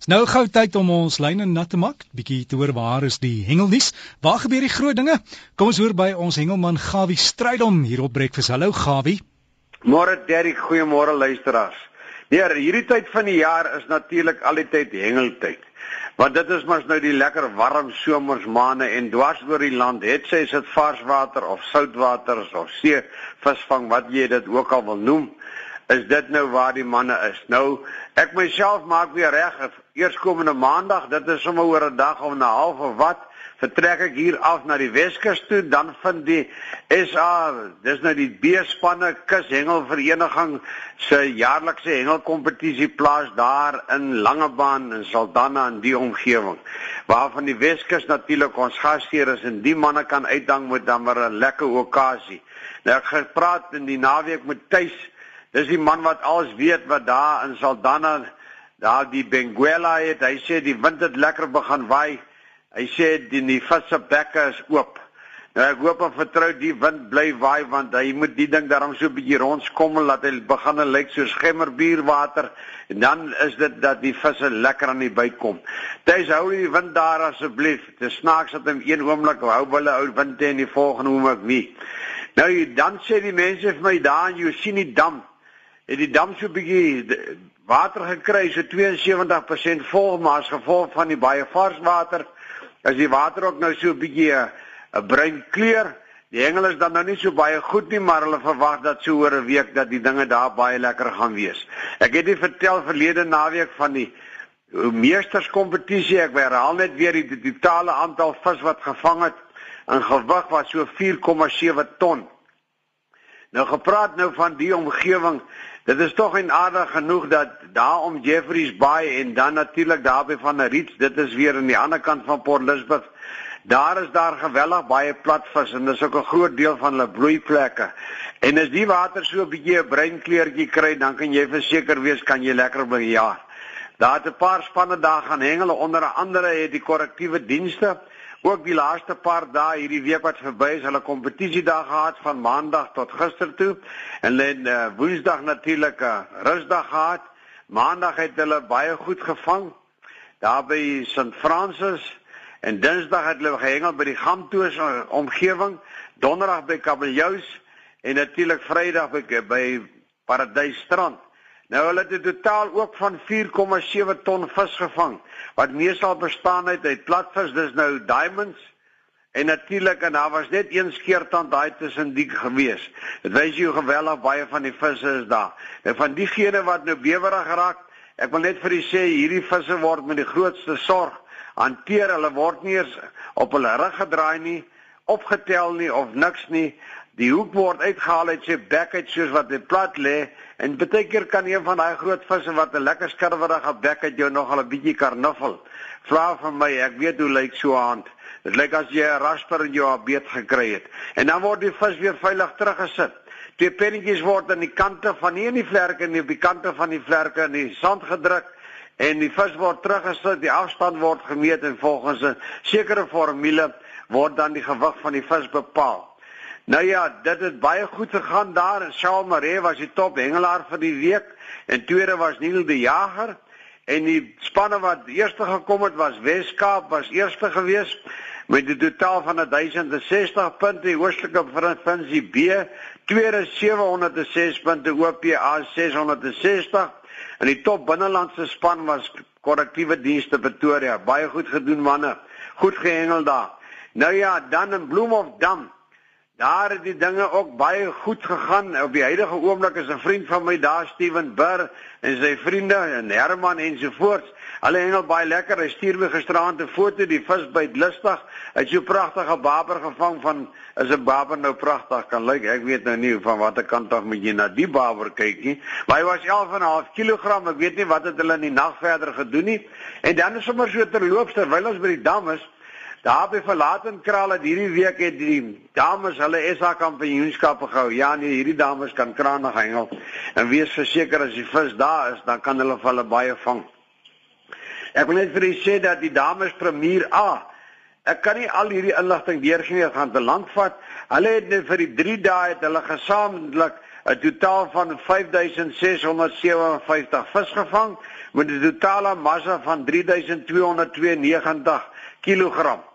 Dis nou gou tyd om ons lyne nat te maak, bietjie te hoor waar is die hengelnuus? Waar gebeur die groot dinge? Kom ons hoor by ons hengelman Gawie Strydom hier op Breakfast. Hallo Gawie. Môre Derrick, goeiemôre luisteraars. Nee, hierdie tyd van die jaar is natuurlik al die tyd hengeltyd. Want dit is mos nou die lekker warm somersmaande en dwars oor die land, het sy is dit varswater of soutwater of see visvang wat jy dit ook al wil noem is dit nou waar die manne is. Nou ek myself maak weer reg eerskomende maandag, dit is sommer oor 'n dag of 'n half of wat, vertrek ek hier af na die Weskus toe, dan vind die SA, dis nou die B-spanne kushengelvereniging se jaarlikse hengelkompetisie plaas daar in Langebaan in Saldanha in die omgewing. Waarvan die Weskus natuurlik ons gasheer is en die manne kan uitdang met dan maar 'n lekker okasie. Nou ek gepraat in die naweek met Tuis Dis die man wat alles weet wat daar in Saldanha daar die Benguela het. Hy sê die wind het lekker begin waai. Hy sê die visse bekke is oop. Nou ek hoop en vertrou die wind bly waai want hy moet die ding daarom so 'n bietjie rondskommel laat hy begin lyk soos gemmerbierwater en dan is dit dat die visse lekker aan die by kom. Dis hou die wind daar asseblief. Dit snaaks dat hom een oomblik hou hulle ou wind en die volgende oomblik nie. Nou dan sê die mense vir my daar sien die dam het die dam so 'n bietjie water gekry so 72% vol maar as gevolg van die baie vars water is die water ook nou so 'n bietjie 'n bruin kleur. Die hengel is dan nou nie so baie goed nie, maar hulle verwag dat so oor 'n week dat die dinge daar baie lekker gaan wees. Ek het dit vertel verlede naweek van die meesterskompetisie. Ek herhaal net weer die totale aantal vis wat gevang het in gewig was so 4,7 ton. Nou gepraat nou van die omgewing Dit is tog en aardig genoeg dat daar om Jeffreys Bay en dan natuurlik daarby van Reeds, dit is weer aan die ander kant van Port Elizabeth. Daar is daar geweldig baie platvis en dis ook 'n groot deel van hulle broeiplekke. En as die water so 'n bietjie 'n bruin kleurtjie kry, dan kan jy verseker wees kan jy lekker bejaar. Daar het 'n paar spanne daar gaan hengel, onder andere het die korrektiewe dienste ook die laaste paar dae hierdie week wat verby is, hulle kompetisie daar gehad van maandag tot gister toe en dan uh, woensdag natuurlik 'n uh, rusdag gehad. Maandag het hulle baie goed gevang daar by St Francis en Dinsdag het hulle gehengel by die Gamtoos omgewing, Donderdag by Kabeljous en natuurlik Vrydag by, by Paradysstrand. Nou hulle het 'n totaal ook van 4,7 ton vis gevang wat meestal bestaan uit uit platvis, dis nou diamonds en natuurlik en daar was net een skeertand daai tussen die gewees. Dit wys jy hoe geweldig baie van die visse is daar. En van diegene wat nou bewerig geraak, ek wil net vir u sê hierdie visse word met die grootste sorg hanteer. Hulle word nie eens op hulle rug gedraai nie, opgetel nie of niks nie. Die hoek word uitgehaal uit sy bek uit soos wat dit plat lê en baie keer kan een van daai groot visse wat 'n lekker skerwerige bek het jou nogal 'n bietjie karnuffel. Vra vir my, ek weet hoe lyk so 'n hand. Dit lyk as jy 'n rasper in jou beet gekry het. En dan word die vis weer veilig teruggesit. Die pennetjies word aan die kante van nie in die vlerke nie, op die kante van die vlerke in die sand gedruk en die vis word teruggesit, die afstand word gemeet en volgens 'n sekere formule word dan die gewig van die vis bepaal. Nou ja, dit het baie goed gegaan daar Shaul Maree was die top hengelaar vir die week en tweede was Neil die Jager en die spanne wat eerste gekom het was Weskaap was eerste gewees met 'n totaal van 1060 punte die oostelike provinsie B tweede 706 punte OPA 660 en die top binnelandse span was korrektiewe dienste Pretoria. Baie goed gedoen manne. Goed gehengel daar nou ja dan in Bloemhofdam Daar het die dinge ook baie goed gegaan. Op die huidige oomblik is 'n vriend van my daar, Steven Burr en sy vriende en Herman ensovoorts. Hulle hengel baie lekker. Hy stuur my gisteraand 'n foto die vis byt lustig. Hy het so 'n pragtige baber gevang van is 'n baber nou pragtig kan lyk. Ek weet nou nie van watter kant af moet jy na die baber kyk nie. Maar hy was 11.5 kg. Ek weet nie wat het hulle in die nag verder gedoen nie. En dan is sommer so terloops terwyl ons by die dam is, Daar by verlaten kraal het hierdie week het die dames hulle SA kampioenskappe gehou. Ja nee, hierdie dames kan krane hengel. En wees verseker as die vis daar is, dan kan hulle hulle baie vang. Ek wil net vir u sê dat die dames premier A Ek kan nie al hierdie inligting deurgee nie, gaan te lank vat. Hulle het net vir die 3 dae het hulle gesamentlik 'n totaal van 5657 vis gevang met 'n totale massa van 3292 kg.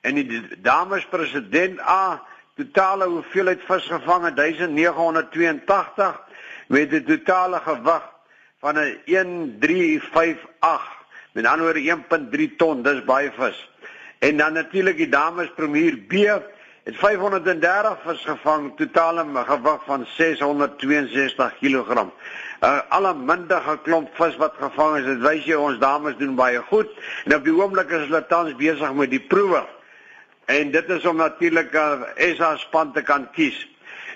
En die dames president A totale hoeveelheid vis gevang het 1982 met 'n totale gewig van 'n 1358 met ander woorde 1.3 ton, dis baie vis. En dan natuurlik die dames premier B het 530 vis gevang, totale gewig van 662 kg. Uh, alle mindige klomp vis wat gevang is, dit wys jy ons dames doen baie goed. En op die oomblik is hulle tans besig met die proewe. En dit is om natuurlik uh, SA span te kan kies.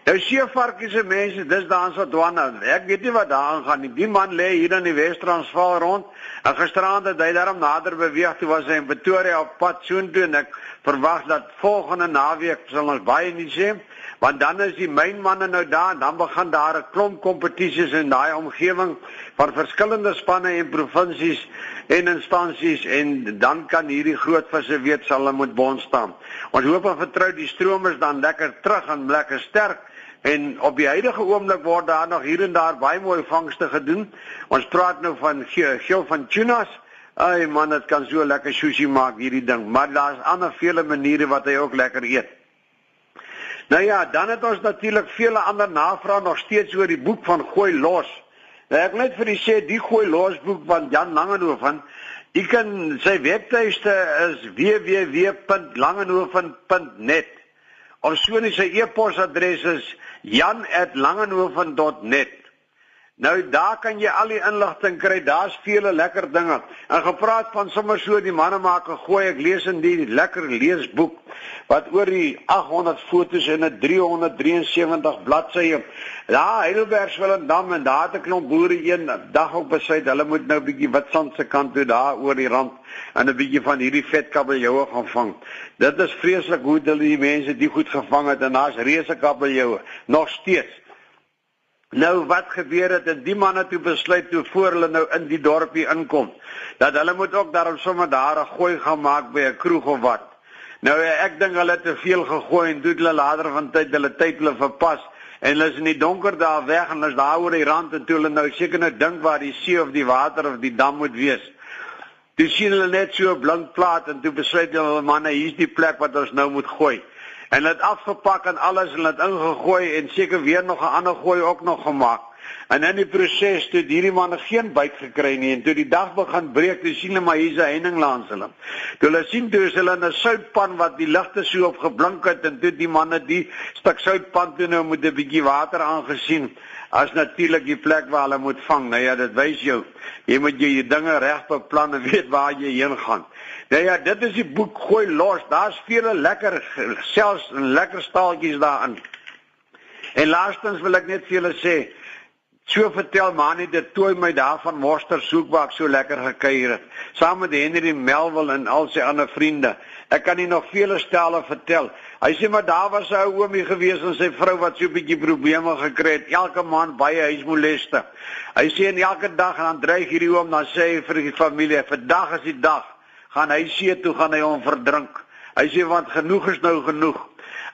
Nou seevarkies se mense, dis daar in Sodwana. Ek weet nie wat daar aangaan nie. Die man lê hier in die Wes-Transvaal rond. En gisteraand het hy daarom nader beweeg toe was hy in Pretoria op pad soontoe en ek verwag dat volgende naweek sal ons baie nie sien want dan is die mynmanne nou daar en dan begin daar 'n klomp kompetisies in daai omgewing van verskillende spanne en provinsies en instansies en dan kan hierdie groot visse weet sal hulle moet bond staan. Ons hoop en vertrou die stromers dan lekker terug en lekker sterk En op die huidige oomblik word daar nog hier en daar baie mooi vangste gedoen. Ons praat nou van geel van tunas. Ai man, dit kan so lekker sushi maak hierdie ding, maar daar's ander vele maniere wat hy ook lekker eet. Nou ja, dan het ons natuurlik vele ander navrae nog steeds oor die boek van Gooi los. Nou ek net vir u sê die Gooi los boek van Jan Langehoven, u kan sy webtuiste is www.langehoven.net. Ons so net sy e-posadres is jan@langenhoven.net. Nou daar kan jy al die inligting kry. Daar's vele lekker dinge. En gepraat van sommer so die manne maak 'n gooi. Ek lees in die lekker leesboek wat oor die 800 fotos en 'n 373 bladsye. Daar Heidelberg Willendam en daar het 'n klomp boere een dag op besluit hulle moet nou 'n bietjie Witstrand se kant toe daar oor die rand en 'n bietjie van hierdie vetkabeljoue gaan vang. Dit is vreeslik hoe hulle die mense die goed gevang het en daar's reuse kabeljoue nog steeds. Nou wat gebeur het en die manne toe besluit toe voor hulle nou in die dorpie inkom dat hulle moet ook daarom sommer daar 'n gooi gaan maak by 'n kroeg of wat. Nou ek dink hulle het te veel gegooi en doen hulle later van tyd hulle tyd hulle verpas en hulle is in die donker daar weg en hulle is daar oor die rand en toe hulle nou seker nou dink waar die see of die water of die dam moet wees. Toe sien hulle net so 'n blink plaat en toe besluit hulle manne hier's die plek wat ons nou moet gooi en dit afgepak en alles en dit ingegooi en seker weer nog 'n ander gooi ook nog gemaak. En in die proses toe hierdie manne geen byt gekry nie en toe die dag begin breek, toe sien hulle maar hier's 'n heining langs hulle. Toe hulle sien toe is hulle in 'n soutpan wat die ligte so op geblink het en toe die manne die stuk soutpan toe nou met 'n bietjie water aangesien as natuurlik die plek waar hulle moet vang. Nou ja, dit wys jou jy moet jou dinge reg beplan en weet waar jy heen gaan. Ja ja, dit is die boek gooi los. Daar's vele lekker selfs lekker staaltjies daarin. En laastens wil ek net vir julle sê, so vertel Manie dit toe my daar van Worcester soek waar ek so lekker gekuier het, saam met Henry Melville en al sy ander vriende. Ek kan nie nog vele stelle vertel. Hy sê maar daar was 'n ou oomie gewees en sy vrou wat so 'n bietjie probleme gekry het. Elke maand baie huismoleste. Hy sê en elke dag dan dreig hierdie oom dan sê hy vir die familie, "Vandag is die dag." Gaan hy see toe gaan hy hom verdrink. Hy sê want genoeg is nou genoeg.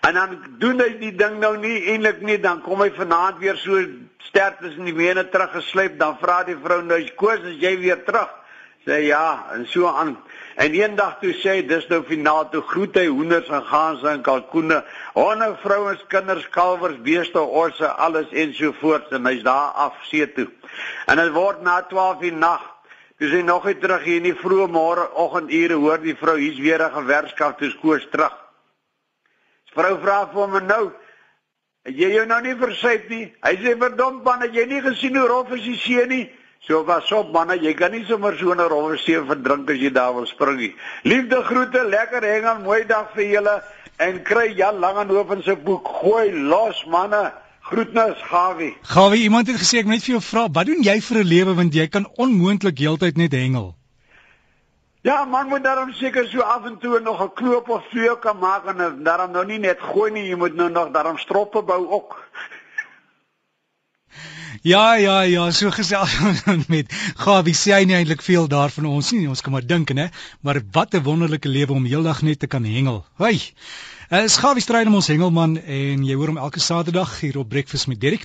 En dan doen hy die ding nou nie eintlik nie, dan kom hy vanaand weer so sterk tussen die bene teruggesleep, dan vra die vrou nou, "Koos, is jy weer terug?" Sê ja, en so aan. En eendag toe sê "Dis nou finaal toe groet hy hoenders en gaanse en kalkoene, honde, vrouens, kinders, kalwers, beeste, orse, alles ensovoorts en hy's daar af see toe." En dit word na 12:00 die nag Dis hy nog net terug hier in die vroeë môre oggendure hoor die vrou hier's weer 'n gewerkskap toe skoos terug. Die vrou vra vir hom nou, "Het jy jou nou nie versuip nie?" Hy sê, "Verdom man, het jy nie gesien hoe rof is die see nie?" So was op manne, jy kan nie sommer so 'n rof see verdrink as jy daar wil spring nie. Liefde groete, lekker hengel, mooi dag vir julle en kry Jan Langehoven se boek Gooi los manne. Groetnis Gawie. Gawie, iemand het gesê ek moet net vir jou vra, wat doen jy vir 'n lewe want jy kan onmoontlik heeltyd net hengel? Ja, man moet daarom seker so af en toe nog 'n knoop of twee kan maak en daarom nou nie net gooi nie, jy moet nou nog daarom stroppe bou ook. Ja, ja, ja, so gesels met Gawie sê hy nie eintlik veel daarvan ons nie. Ons kan maar dink, né? Maar wat 'n wonderlike lewe om heeldag net te kan hengel. Hy. Is Gawie stryd om ons hengelman en jy hoor hom elke Saterdag hier op Breakfast met Derek.